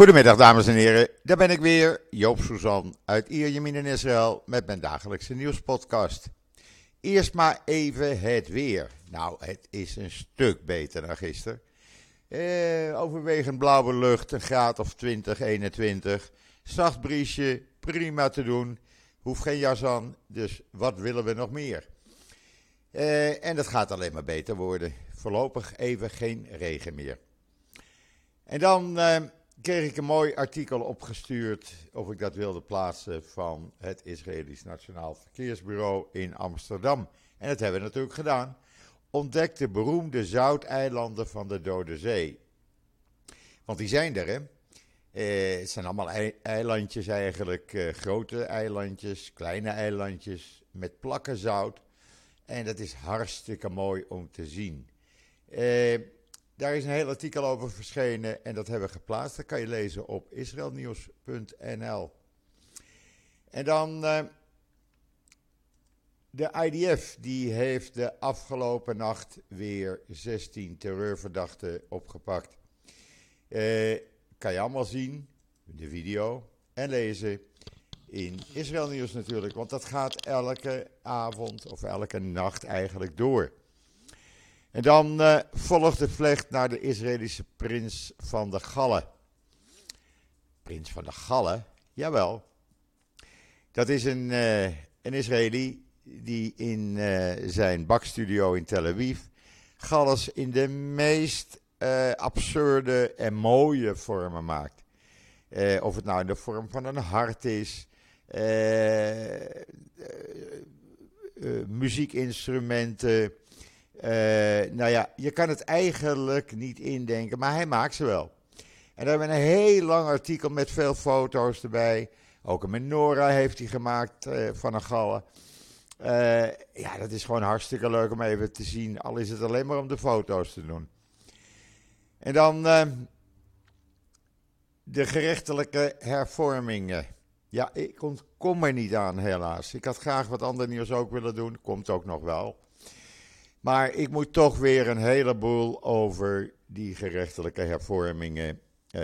Goedemiddag dames en heren, daar ben ik weer, Joop Suzan uit Ierjemien in Israël met mijn dagelijkse nieuwspodcast. Eerst maar even het weer. Nou, het is een stuk beter dan gisteren. Eh, overwegend blauwe lucht, een graad of 20, 21. Zacht briesje, prima te doen. Hoeft geen jas aan, dus wat willen we nog meer? Eh, en dat gaat alleen maar beter worden. Voorlopig even geen regen meer. En dan eh, kreeg ik een mooi artikel opgestuurd, of ik dat wilde plaatsen, van het Israëlisch Nationaal Verkeersbureau in Amsterdam. En dat hebben we natuurlijk gedaan. Ontdek de beroemde zouteilanden van de Dode Zee. Want die zijn er, hè? Eh, het zijn allemaal eilandjes eigenlijk, eh, grote eilandjes, kleine eilandjes met plakken zout. En dat is hartstikke mooi om te zien. Eh, daar is een heel artikel over verschenen en dat hebben we geplaatst. Dat kan je lezen op israelnieuws.nl. En dan uh, de IDF, die heeft de afgelopen nacht weer 16 terreurverdachten opgepakt. Uh, kan je allemaal zien, de video en lezen in Israël Nieuws natuurlijk, want dat gaat elke avond of elke nacht eigenlijk door. En dan uh, volgt de vlecht naar de Israëlische prins van de Gallen. Prins van de Gallen? Jawel. Dat is een, uh, een Israëli die in uh, zijn bakstudio in Tel Aviv Galles in de meest absurde en mooie vormen maakt. of het nou in de vorm van een hart is, muziekinstrumenten, nou ja, je kan het eigenlijk niet indenken, maar hij maakt ze wel. En daar hebben we een heel lang artikel met veel foto's erbij. Ook een menorah heeft hij gemaakt uh, van een gallen. Uh, ja, dat is gewoon hartstikke leuk om even te zien. Al is het alleen maar om de foto's te doen. En dan de gerechtelijke hervormingen. Ja, ik ontkom er niet aan, helaas. Ik had graag wat ander nieuws ook willen doen. Komt ook nog wel. Maar ik moet toch weer een heleboel over die gerechtelijke hervormingen uh,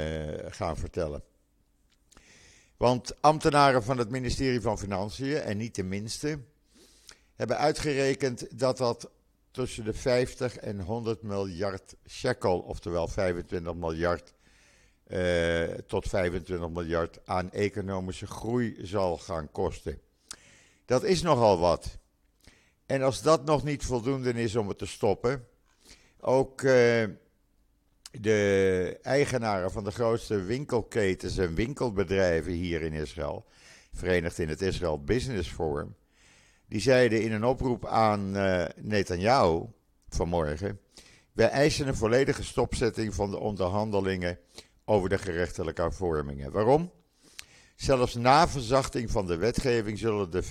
gaan vertellen. Want ambtenaren van het ministerie van Financiën, en niet de minste, hebben uitgerekend dat dat tussen de 50 en 100 miljard shekel, oftewel 25 miljard uh, tot 25 miljard aan economische groei zal gaan kosten. Dat is nogal wat. En als dat nog niet voldoende is om het te stoppen, ook uh, de eigenaren van de grootste winkelketens en winkelbedrijven hier in Israël, verenigd in het Israël Business Forum, die zeiden in een oproep aan uh, Netanyahu vanmorgen: wij eisen een volledige stopzetting van de onderhandelingen over de gerechtelijke hervormingen. Waarom? Zelfs na verzachting van de wetgeving zullen de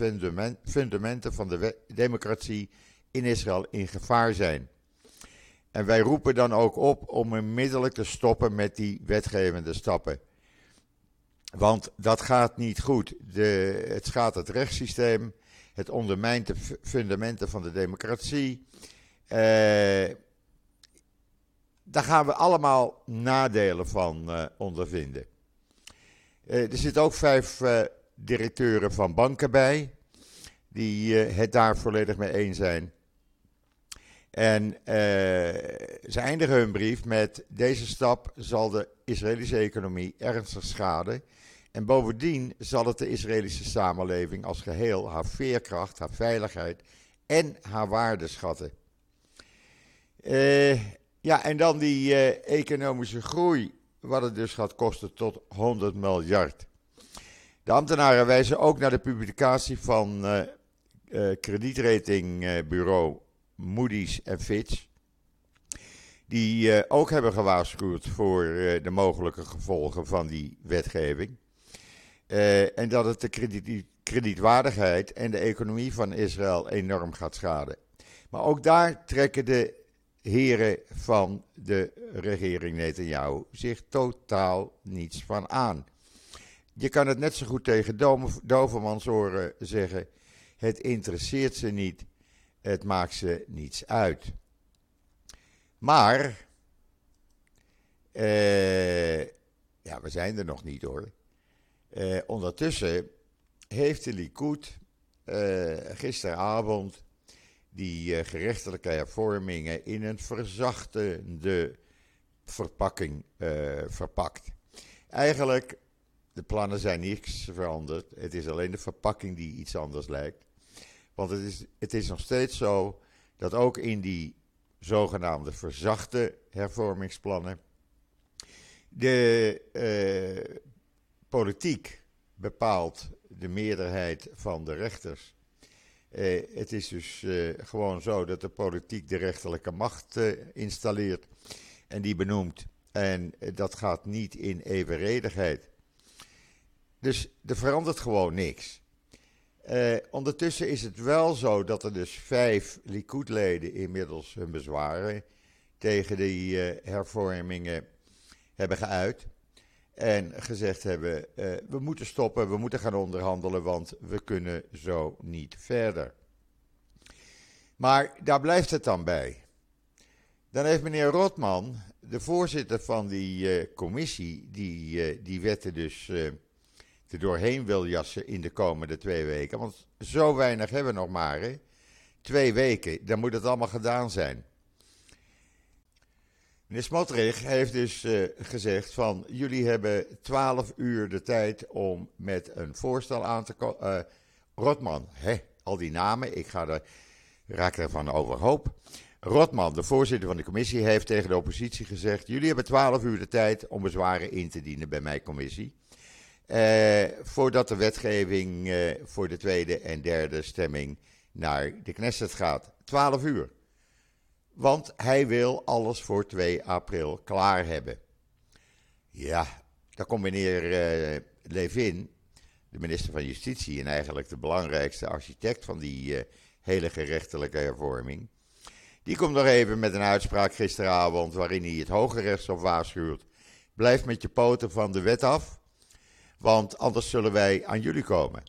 fundamenten van de democratie in Israël in gevaar zijn. En wij roepen dan ook op om onmiddellijk te stoppen met die wetgevende stappen. Want dat gaat niet goed. De, het schaadt het rechtssysteem. Het ondermijnt de fundamenten van de democratie. Eh, daar gaan we allemaal nadelen van uh, ondervinden. Uh, er zitten ook vijf uh, directeuren van banken bij, die uh, het daar volledig mee eens zijn. En ze eindigen hun brief met: deze stap zal de Israëlische economie ernstig schaden. En bovendien zal het de Israëlische samenleving als geheel haar veerkracht, haar veiligheid en haar waarde schatten. ja, en dan die economische groei wat het dus gaat kosten tot 100 miljard. De ambtenaren wijzen ook naar de publicatie van uh, uh, kredietratingbureau Moody's en Fitch. Die ook hebben gewaarschuwd voor de mogelijke gevolgen van die wetgeving. en dat het de krediet, kredietwaardigheid en de economie van Israël enorm gaat schaden. Maar ook daar trekken de heren van de regering Netanyahu zich totaal niets van aan. Je kan het net zo goed tegen Dovermans horen zeggen: het interesseert ze niet, het maakt ze niets uit. Maar, eh, ja, we zijn er nog niet hoor. Uh, ondertussen heeft de Likud uh, gisteravond die uh, gerechtelijke hervormingen in een verzachtende verpakking verpakt. Eigenlijk, de plannen zijn niks veranderd. Het is alleen de verpakking die iets anders lijkt. Want het is, het is nog steeds zo dat ook in die zogenaamde verzachte hervormingsplannen de uh, politiek bepaalt de meerderheid van de rechters. Uh, het is dus uh, gewoon zo dat de politiek de rechterlijke macht installeert en die benoemt. En dat gaat niet in evenredigheid. Dus er verandert gewoon niks. ondertussen is het wel zo dat er dus vijf Likud-leden inmiddels hun bezwaren tegen die hervormingen hebben geuit. En gezegd hebben: uh, we moeten stoppen, we moeten gaan onderhandelen, want we kunnen zo niet verder. Maar daar blijft het dan bij. Dan heeft meneer Rotman, de voorzitter van die uh, commissie, die uh, die wetten dus er doorheen wil jassen in de komende twee weken. Want zo weinig hebben we nog maar. Hè? Twee weken, dan moet het allemaal gedaan zijn. Meneer Smotrich heeft dus uh, gezegd van jullie hebben 12 uur de tijd om met een voorstel aan te komen. Uh, Rotman, hè, al die namen, ik ga er, raak ervan overhoop. Rotman, de voorzitter van de commissie, heeft tegen de oppositie gezegd: jullie hebben 12 uur de tijd om bezwaren in te dienen bij mijn commissie. Uh, voordat de wetgeving voor de tweede en derde stemming naar de Knesset gaat. 12 uur. Want hij wil alles voor 2 april klaar hebben. Ja, dan komt meneer uh, Levin, de minister van Justitie en eigenlijk de belangrijkste architect van die uh, hele gerechtelijke hervorming. Die komt nog even met een uitspraak gisteravond waarin hij het Hoge Rechtshof waarschuwt. Blijf met je poten van de wet af, want anders zullen wij aan jullie komen.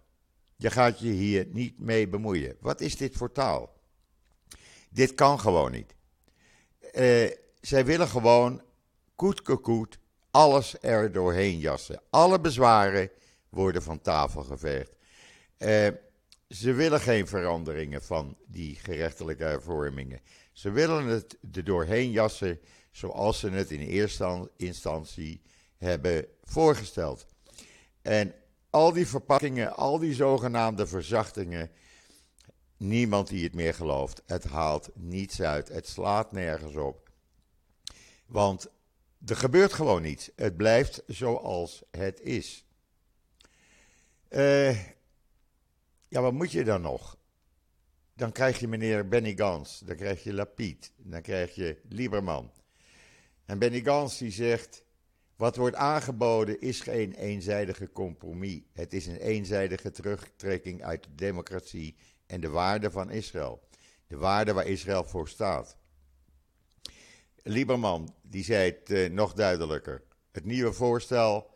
Je gaat je hier niet mee bemoeien. Wat is dit voor taal? Dit kan gewoon niet. Uh, zij willen gewoon koet alles er doorheen jassen. Alle bezwaren worden van tafel geveegd. Uh, ze willen geen veranderingen van die gerechtelijke hervormingen. Ze willen het er doorheen jassen zoals ze het in eerste instantie hebben voorgesteld. En al die verpakkingen, al die zogenaamde verzachtingen, niemand die het meer gelooft. Het haalt niets uit. Het slaat nergens op. Want er gebeurt gewoon niets. Het blijft zoals het is. Uh, ja, wat moet je dan nog? Dan krijg je meneer Benny Gans, dan krijg je Lapid, dan krijg je Lieberman. En Benny Gans die zegt, wat wordt aangeboden is geen eenzijdige compromis. Het is een eenzijdige terugtrekking uit de democratie en de waarde van Israël. De waarde waar Israël voor staat. Lieberman, die zei het uh, nog duidelijker. Het nieuwe voorstel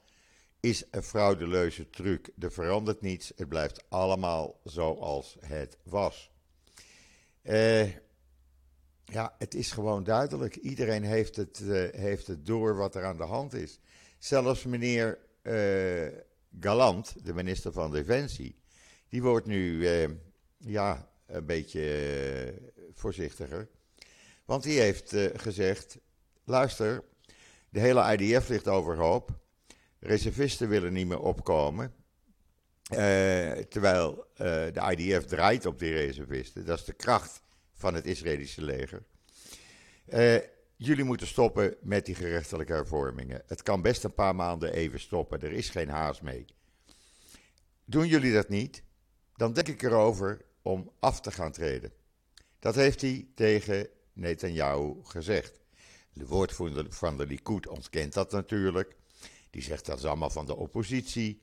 is een fraudeleuze truc. Er verandert niets, het blijft allemaal zoals het was. Uh, ja, het is gewoon duidelijk. Iedereen heeft het, uh, heeft het door wat er aan de hand is. Zelfs meneer Galant, de minister van Defensie, die wordt nu ja, een beetje uh, voorzichtiger. Want die heeft uh, gezegd: luister, de hele IDF ligt overhoop. Reservisten willen niet meer opkomen. Uh, terwijl de IDF draait op die reservisten. Dat is de kracht van het Israëlische leger. jullie moeten stoppen met die gerechtelijke hervormingen. Het kan best een paar maanden even stoppen. Er is geen haast mee. Doen jullie dat niet? Dan denk ik erover om af te gaan treden. Dat heeft hij tegen Netanyahu gezegd. De woordvoerder van de Likud ontkent dat natuurlijk. Die zegt dat is allemaal van de oppositie.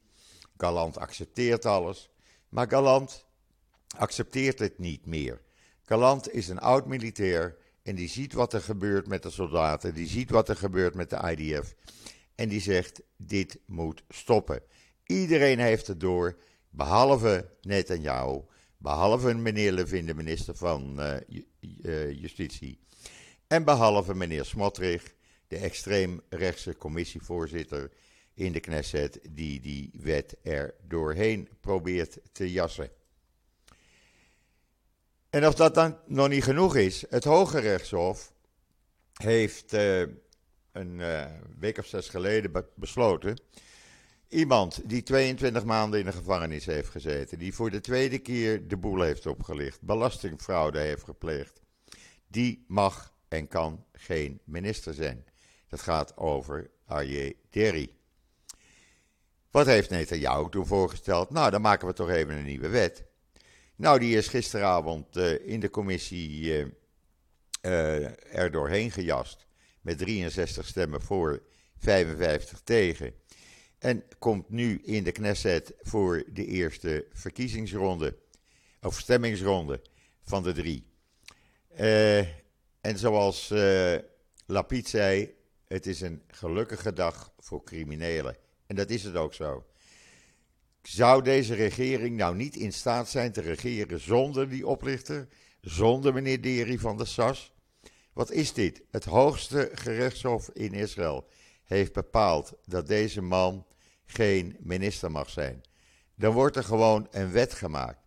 Galant accepteert alles. Maar Galant accepteert het niet meer. Galant is een oud militair en die ziet wat er gebeurt met de soldaten. Die ziet wat er gebeurt met de IDF. En die zegt: dit moet stoppen. Iedereen heeft het door, behalve Netanyahu. Behalve meneer Levin, de minister van uh, Justitie. En behalve meneer Smotrich, de extreemrechtse commissievoorzitter in de Knesset die die wet er doorheen probeert te jassen. En als dat dan nog niet genoeg is, het Hoge Rechtshof heeft uh, een week of zes geleden besloten. Iemand die 22 maanden in de gevangenis heeft gezeten, die voor de tweede keer de boel heeft opgelicht, belastingfraude heeft gepleegd, die mag en kan geen minister zijn. Dat gaat over Arje Derry. Wat heeft Netanyahu toen voorgesteld? Nou, dan maken we toch even een nieuwe wet. Nou, die is gisteravond uh, in de commissie uh, uh, er doorheen gejast. Met 63 stemmen voor, 55 tegen. En komt nu in de Knesset voor de eerste verkiezingsronde. Of stemmingsronde van de drie. en zoals Lapid zei, het is een gelukkige dag voor criminelen. En dat is het ook zo. Zou deze regering nou niet in staat zijn te regeren zonder die oplichter, zonder meneer Deri van de SAS? Wat is dit? Het hoogste gerechtshof in Israël heeft bepaald dat deze man geen minister mag zijn. Dan wordt er gewoon een wet gemaakt.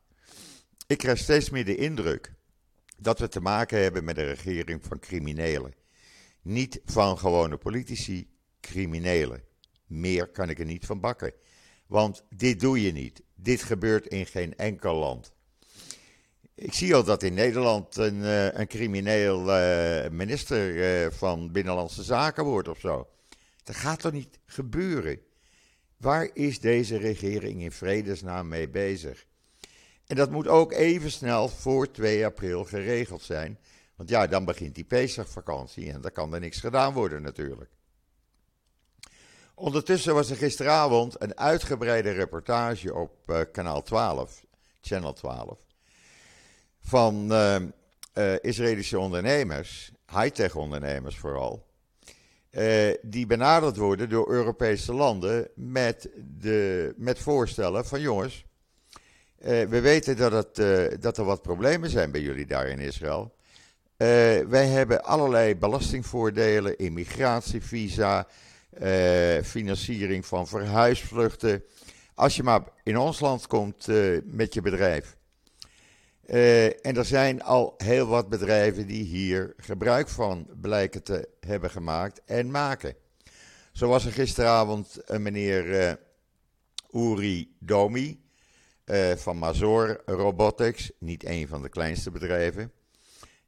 Ik krijg steeds meer de indruk dat we te maken hebben met een regering van criminelen. Niet van gewone politici, criminelen. Meer kan ik er niet van bakken. Want dit doe je niet. Dit gebeurt in geen enkel land. Ik zie al dat in Nederland een, uh, een crimineel uh, minister uh, van Binnenlandse Zaken wordt of zo. Dat gaat toch niet gebeuren? Waar is deze regering in vredesnaam mee bezig? En dat moet ook even snel voor 2 april geregeld zijn. Want ja, dan begint die Pesachvakantie en dan kan er niks gedaan worden natuurlijk. Ondertussen was er gisteravond een uitgebreide reportage op uh, kanaal 12, channel 12, van uh, uh, Israëlische ondernemers, high-tech ondernemers vooral, die benaderd worden door Europese landen met, de, met voorstellen van jongens, we weten dat, het, dat er wat problemen zijn bij jullie daar in Israël. wij hebben allerlei belastingvoordelen, immigratievisa, financiering van verhuisvluchten. Als je maar in ons land komt met je bedrijf. Uh, en er zijn al heel wat bedrijven die hier gebruik van blijken te hebben gemaakt en maken. Zo was er gisteravond een meneer Uri Domi van Mazor Robotics, niet een van de kleinste bedrijven.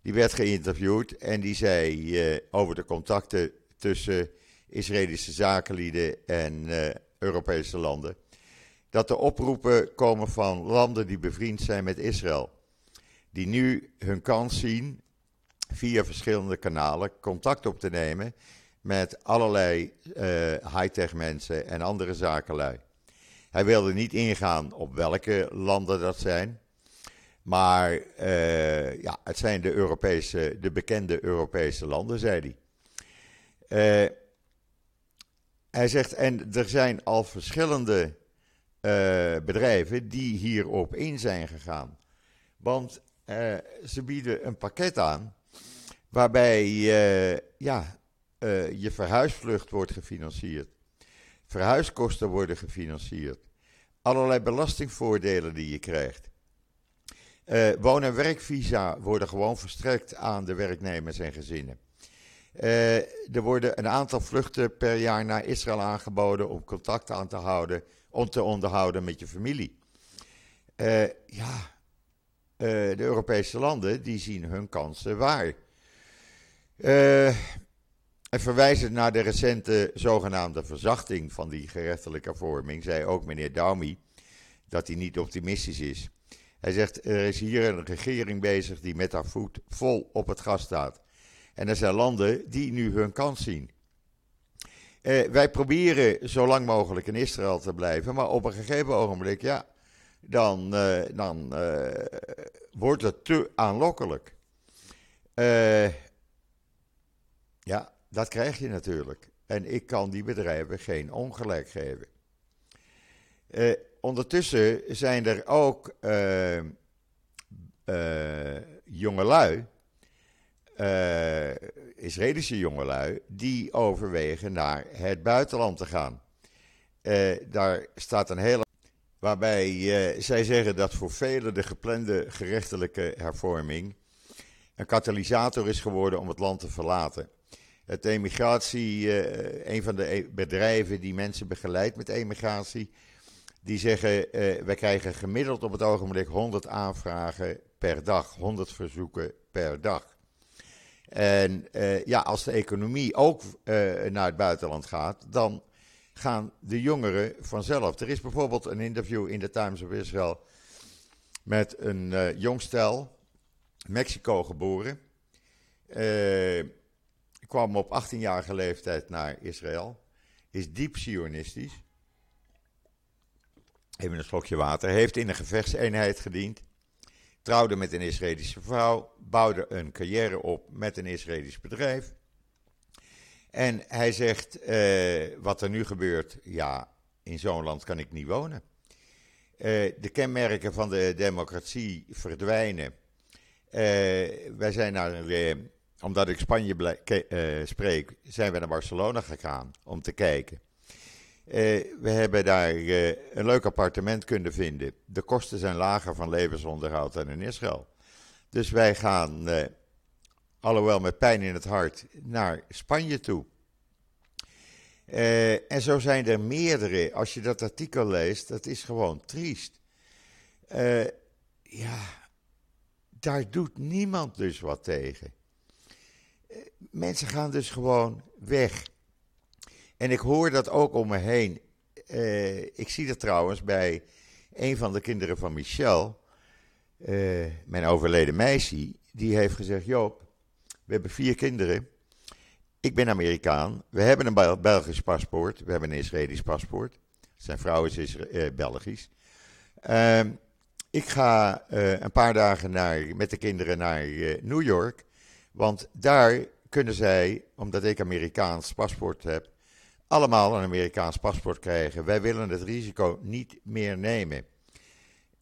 Die werd geïnterviewd en die zei over de contacten tussen Israëlische zakenlieden en uh, Europese landen. Dat de oproepen komen van landen die bevriend zijn met Israël. Die nu hun kans zien via verschillende kanalen contact op te nemen met allerlei uh, high-tech mensen en andere zakenlui. Hij wilde niet ingaan op welke landen dat zijn. Maar uh, ja, het zijn de, Europese, de bekende Europese landen, zei hij. Uh, hij zegt, en er zijn al verschillende bedrijven die hierop in zijn gegaan. Want uh, ze bieden een pakket aan waarbij ja, je verhuisvlucht wordt gefinancierd. Verhuiskosten worden gefinancierd. Allerlei belastingvoordelen die je krijgt. woon- en werkvisa worden gewoon verstrekt aan de werknemers en gezinnen. Er worden een aantal vluchten per jaar naar Israël aangeboden om contact aan te houden, om te onderhouden met je familie. Ja, de Europese landen die zien hun kansen waar. en verwijzend naar de recente zogenaamde verzachting van die gerechtelijke vorming, zei ook meneer Daumi dat hij niet optimistisch is. Hij zegt, er is hier een regering bezig die met haar voet vol op het gas staat. En er zijn landen die nu hun kans zien. Uh, wij proberen zo lang mogelijk in Israël te blijven, maar op een gegeven ogenblik, ja, dan, uh, dan uh, wordt het te aanlokkelijk. ja, dat krijg je natuurlijk. En ik kan die bedrijven geen ongelijk geven. ondertussen zijn er ook jongelui Israëlische jongelui die overwegen naar het buitenland te gaan. daar staat een hele. Waarbij zij zeggen dat voor velen de geplande gerechtelijke hervorming een katalysator is geworden om het land te verlaten. Het emigratie, een van de e-, bedrijven die mensen begeleidt met emigratie, die zeggen: uh, wij krijgen gemiddeld op het ogenblik 100 aanvragen per dag, 100 verzoeken per dag. En uh, ja, als de economie ook naar het buitenland gaat, dan gaan de jongeren vanzelf. Er is bijvoorbeeld een interview in de Times of Israel met een jong stel, Mexico geboren. kwam op 18-jarige leeftijd naar Israël. Is diep Sionistisch. Even een slokje water. Heeft in een gevechtseenheid gediend. Trouwde met een Israëlische vrouw. Bouwde een carrière op met een Israëlisch bedrijf. En hij zegt: uh, Wat er nu gebeurt, ja, in zo'n land kan ik niet wonen. Uh, de kenmerken van de democratie verdwijnen. Uh, wij zijn naar, omdat ik Spanje spreek, zijn we naar Barcelona gegaan om te kijken. Eh, we hebben daar eh, een leuk appartement kunnen vinden. De kosten zijn lager van levensonderhoud dan in Israël. Dus wij gaan, alhoewel met pijn in het hart, naar Spanje toe. en zo zijn er meerdere. Als je dat artikel leest, dat is gewoon triest. ja, daar doet niemand dus wat tegen. mensen gaan dus gewoon weg. En ik hoor dat ook om me heen. Ik zie dat trouwens bij een van de kinderen van Michel, mijn overleden meisje, die heeft gezegd: Joop, we hebben vier kinderen. Ik ben Amerikaan. We hebben een Belgisch paspoort. We hebben een Israëlisch paspoort. Zijn vrouw is uh, Belgisch. Ehm, ik ga een paar dagen naar, met de kinderen naar New York. Want daar kunnen zij, omdat ik Amerikaans paspoort heb, allemaal een Amerikaans paspoort krijgen. Wij willen het risico niet meer nemen.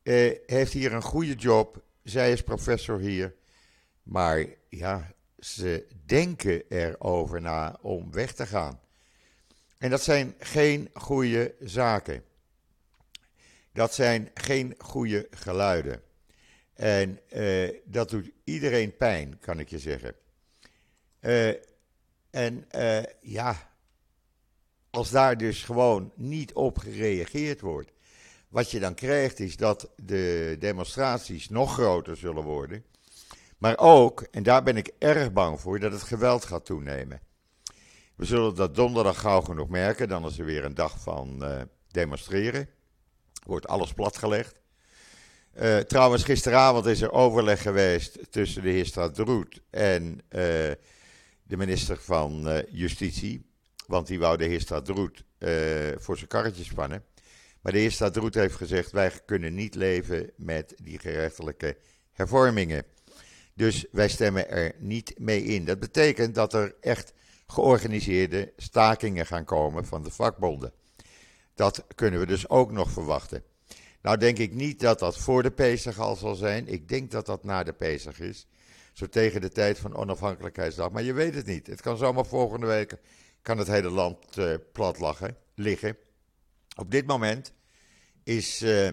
Uh, heeft hier een goede job. Zij is professor hier. Maar ja, ze denken erover na om weg te gaan. En dat zijn geen goede zaken. Dat zijn geen goede geluiden. En uh, dat doet iedereen pijn, kan ik je zeggen. Uh, en ja, als daar dus gewoon niet op gereageerd wordt, wat je dan krijgt is dat de demonstraties nog groter zullen worden. Maar ook, en daar ben ik erg bang voor, dat het geweld gaat toenemen. We zullen dat donderdag gauw genoeg merken. Dan is er weer een dag van uh, demonstreren. Wordt alles platgelegd. Uh, trouwens, gisteravond is er overleg geweest tussen de heer Stadroet en uh, de minister van Justitie. Want die wou de heer Stadroet voor zijn karretje spannen. Maar de heer Stadroet heeft gezegd: wij kunnen niet leven met die gerechtelijke hervormingen. Dus wij stemmen er niet mee in. Dat betekent dat er echt georganiseerde stakingen gaan komen van de vakbonden. Dat kunnen we dus ook nog verwachten. Nou denk ik niet dat dat voor de Pesach al zal zijn. Ik denk dat dat na de Pesach is. Zo tegen de tijd van onafhankelijkheidsdag. Maar je weet het niet. Het kan zomaar volgende week kan het hele land uh, plat lachen, liggen. Op dit moment is uh,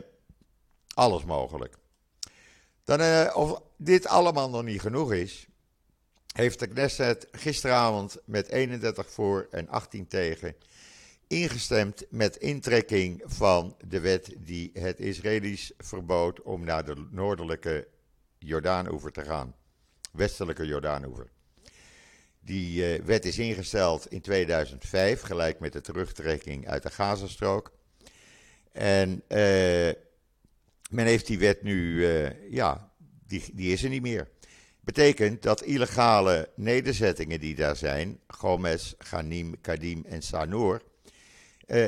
alles mogelijk. Dan, uh, of dit allemaal nog niet genoeg is, heeft de Knesset gisteravond met 31 voor en 18 tegen ingestemd met intrekking van de wet die het Israëli's verbood om naar de noordelijke Jordaanoever te gaan. Westelijke Jordaanoever. Die uh, wet is ingesteld in 2005, gelijk met de terugtrekking uit de Gazastrook. En uh, men heeft die wet nu, uh, ja, die, is er niet meer. Betekent dat illegale nederzettingen die daar zijn, Gomez, Ghanim, Kadim en Sanur,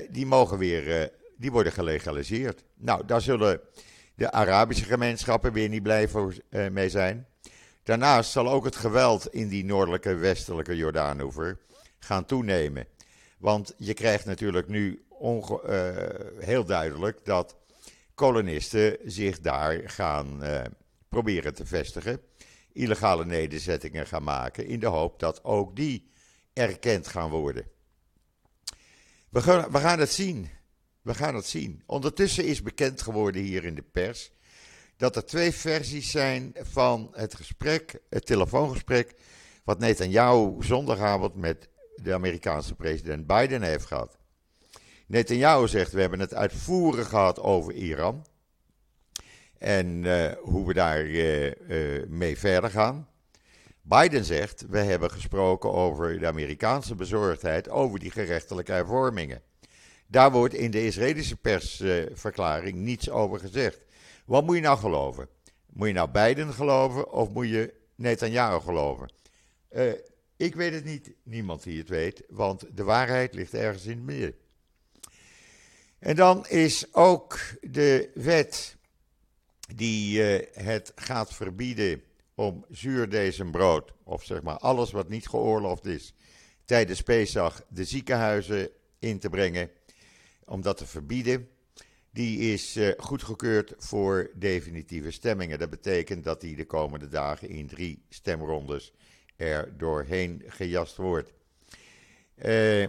die mogen weer, die worden gelegaliseerd. Nou, daar zullen de Arabische gemeenschappen weer niet blij voor, mee zijn. Daarnaast zal ook het geweld in die noordelijke westelijke Jordaanoever gaan toenemen. Want je krijgt natuurlijk nu heel duidelijk dat kolonisten zich daar gaan proberen te vestigen, illegale nederzettingen gaan maken, in de hoop dat ook die erkend gaan worden. We gaan, we gaan het zien. We gaan het zien. Ondertussen is bekend geworden hier in de pers dat er twee versies zijn van het gesprek, het telefoongesprek, wat Netanyahu zondagavond met de Amerikaanse president Biden heeft gehad. Netanyahu zegt: We hebben het uitvoerig gehad over Iran. En uh, hoe we daar uh, uh, mee verder gaan. Biden zegt: We hebben gesproken over de Amerikaanse bezorgdheid over die gerechtelijke hervormingen. Daar wordt in de Israëlische persverklaring niets over gezegd. Wat moet je nou geloven? Moet je nou Biden geloven of moet je Netanyahu geloven? Ik weet het niet, niemand die het weet, want de waarheid ligt ergens in het midden. En dan is ook de wet die uh, het gaat verbieden om zuurdesembrood, of zeg maar alles wat niet geoorloofd is, tijdens Pesach de ziekenhuizen in te brengen, om dat te verbieden. Die is uh, goedgekeurd voor definitieve stemmingen. Dat betekent dat die de komende dagen in drie stemrondes er doorheen gejast wordt. Uh,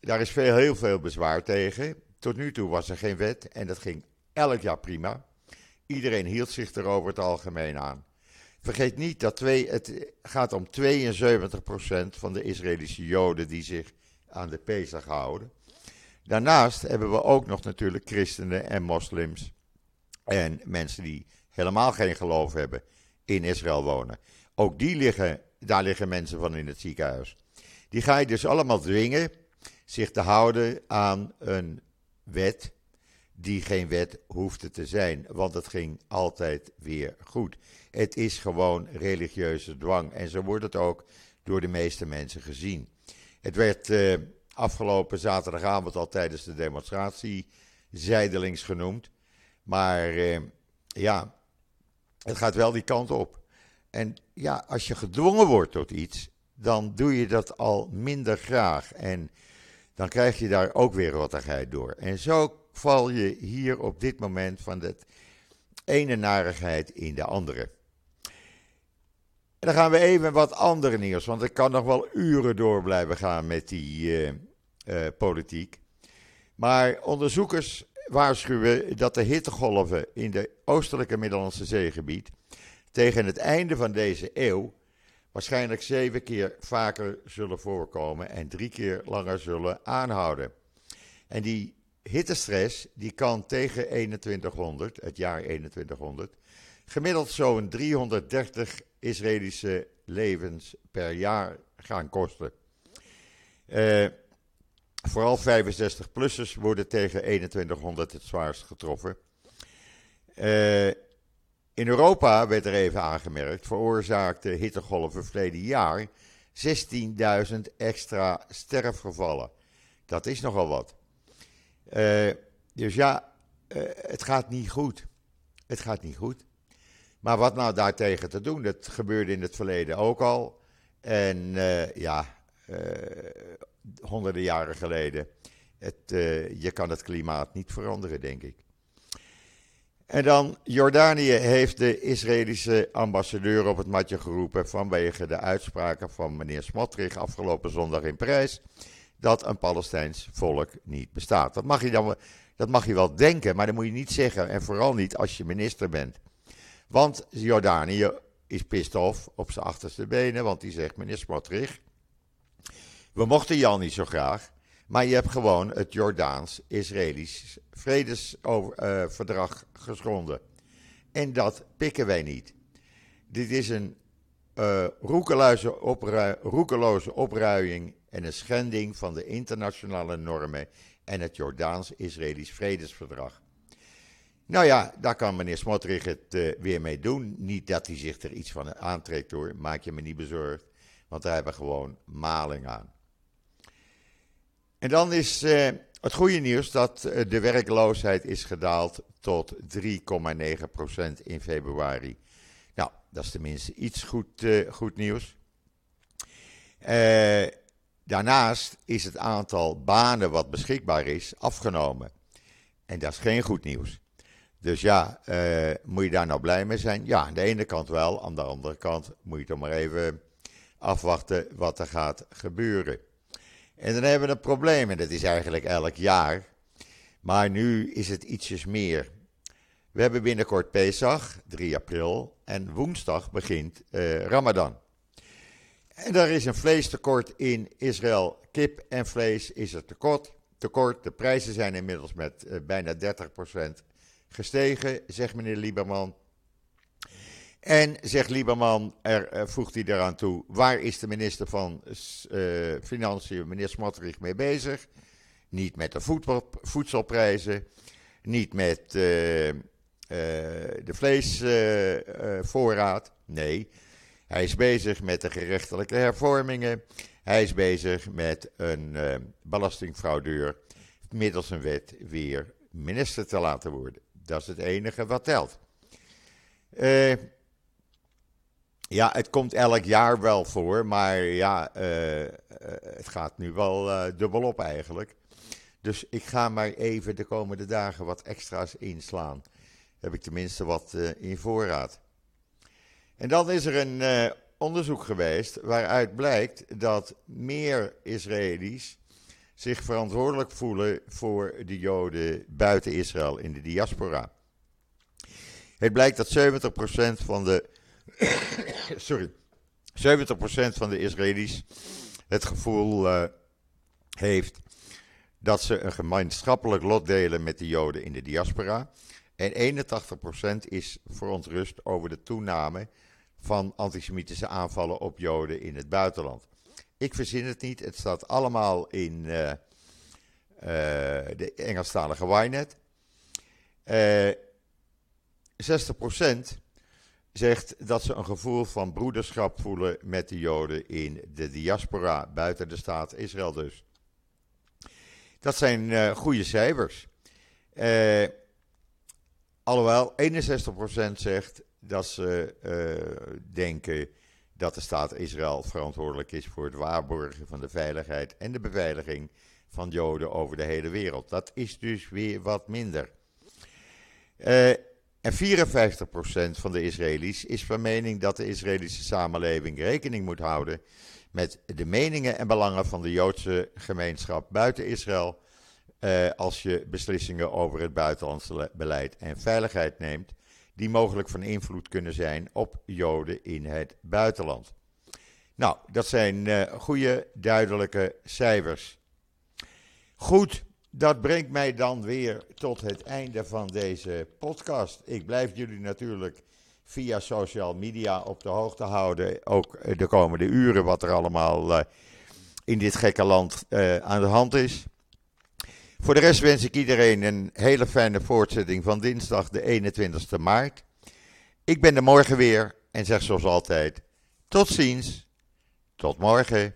daar is veel, heel veel bezwaar tegen. Tot nu toe was er geen wet en dat ging elk jaar prima. Iedereen hield zich er over het algemeen aan. Vergeet niet dat twee, het gaat om 72% van de Israëlische Joden die zich aan de Pesach houden. Daarnaast hebben we ook nog natuurlijk christenen en moslims en mensen die helemaal geen geloof hebben in Israël wonen. Ook die liggen, daar liggen mensen van in het ziekenhuis. Die ga je dus allemaal dwingen zich te houden aan een wet die geen wet hoefde te zijn, want het ging altijd weer goed. Het is gewoon religieuze dwang en zo wordt het ook door de meeste mensen gezien. Het werd uh, afgelopen zaterdagavond al tijdens de demonstratie zijdelings genoemd, maar uh, ja, het gaat wel die kant op. En ja, als je gedwongen wordt tot iets, dan doe je dat al minder graag en dan krijg je daar ook weer rottigheid door. En zo val je hier op dit moment van de ene narigheid in de andere. En dan gaan we even wat andere nieuws, want ik kan nog wel uren door blijven gaan met die uh, uh, politiek. Maar onderzoekers waarschuwen dat de hittegolven in de oostelijke Middellandse Zeegebied tegen het einde van deze eeuw waarschijnlijk zeven keer vaker zullen voorkomen en drie keer langer zullen aanhouden. En die hittestress die kan tegen 2100, het jaar 2100, gemiddeld zo'n 330 Israëlische levens per jaar gaan kosten. Uh, vooral 65-plussers worden tegen 2100 het zwaarst getroffen. Uh, in Europa werd er even aangemerkt, veroorzaakte hittegolven verleden jaar 16.000 extra sterfgevallen. Dat is nogal wat. Uh, dus ja, uh, het gaat niet goed. Het gaat niet goed. Maar wat nou daartegen te doen? Dat gebeurde in het verleden ook al. En uh, ja, honderden jaren geleden. Het, je kan het klimaat niet veranderen, denk ik. En dan, Jordanië heeft de Israëlische ambassadeur op het matje geroepen vanwege de uitspraken van meneer Smotrich afgelopen zondag in Parijs dat een Palestijns volk niet bestaat. Dat mag je dan dat mag je wel denken, maar dat moet je niet zeggen en vooral niet als je minister bent. Want Jordanië is pissed off op zijn achterste benen, want die zegt meneer Smotrich, we mochten Jan niet zo graag, maar je hebt gewoon het Jordaans-Israëlisch vredesverdrag geschonden. En dat pikken wij niet. Dit is een uh, roekeloze, opru roekeloze opruiing en een schending van de internationale normen en het Jordaans-Israëlisch vredesverdrag. Nou ja, daar kan meneer Smotrich het uh, weer mee doen. Niet dat hij zich er iets van aantrekt hoor, maak je me niet bezorgd, want daar hebben we gewoon maling aan. En dan is uh, het goede nieuws dat uh, de werkloosheid is gedaald tot 3,9% in februari. Nou, dat is tenminste iets goed, goed nieuws. Daarnaast is het aantal banen wat beschikbaar is afgenomen. En dat is geen goed nieuws. Dus ja, moet je daar nou blij mee zijn? Ja, aan de ene kant wel. Aan de andere kant moet je toch maar even afwachten wat er gaat gebeuren. En dan hebben we een probleem, en dat is eigenlijk elk jaar. Maar nu is het ietsjes meer. We hebben binnenkort Pesach, 3 april, en woensdag begint uh, Ramadan. En er is een vleestekort in Israël. Kip en vlees is er tekort. tekort. De prijzen zijn inmiddels met uh, bijna 30% gestegen, zegt meneer Lieberman. En zegt Lieberman, er, uh, voegt hij eraan toe, waar is de minister van uh, Financiën, meneer Smotrich, mee bezig? Niet met de voedsel, voedselprijzen, niet met de vleesvoorraad. nee, hij is bezig met de gerechtelijke hervormingen. Hij is bezig met een belastingfraudeur middels een wet weer minister te laten worden. Dat is het enige wat telt. Uh, ja, het komt elk jaar wel voor, maar ja, uh, het gaat nu wel dubbel eigenlijk. Dus ik ga maar even de komende dagen wat extra's inslaan. Heb ik tenminste wat in voorraad. En dan is er een onderzoek geweest waaruit blijkt dat meer Israëli's zich verantwoordelijk voelen voor de Joden buiten Israël in de diaspora. Het blijkt dat 70% van de sorry, 70% van de Israëli's het gevoel uh, heeft dat ze een gemeenschappelijk lot delen met de Joden in de diaspora. En 81% is verontrust over de toename van antisemitische aanvallen op Joden in het buitenland. Ik verzin het niet, het staat allemaal in uh, uh, de Engelstalige Ynet. 60% zegt dat ze een gevoel van broederschap voelen met de Joden in de diaspora, buiten de staat Israël dus. Dat zijn uh, goede cijfers. Uh, alhoewel 61% zegt dat ze uh, denken dat de staat Israël verantwoordelijk is voor het waarborgen van de veiligheid en de beveiliging van Joden over de hele wereld. Dat is dus weer wat minder. En 54% van de Israëli's is van mening dat de Israëlische samenleving rekening moet houden met de meningen en belangen van de Joodse gemeenschap buiten Israël. Eh, als je beslissingen over het buitenlandse beleid en veiligheid neemt, die mogelijk van invloed kunnen zijn op Joden in het buitenland. Nou, dat zijn uh, goede, duidelijke cijfers. Goed, dat brengt mij dan weer tot het einde van deze podcast. Ik blijf jullie natuurlijk via social media op de hoogte houden. Ook de komende uren wat er allemaal uh, in dit gekke land uh, aan de hand is. Voor de rest wens ik iedereen een hele fijne voortzetting van dinsdag de 21 maart. Ik ben er morgen weer en zeg zoals altijd: tot ziens, tot morgen.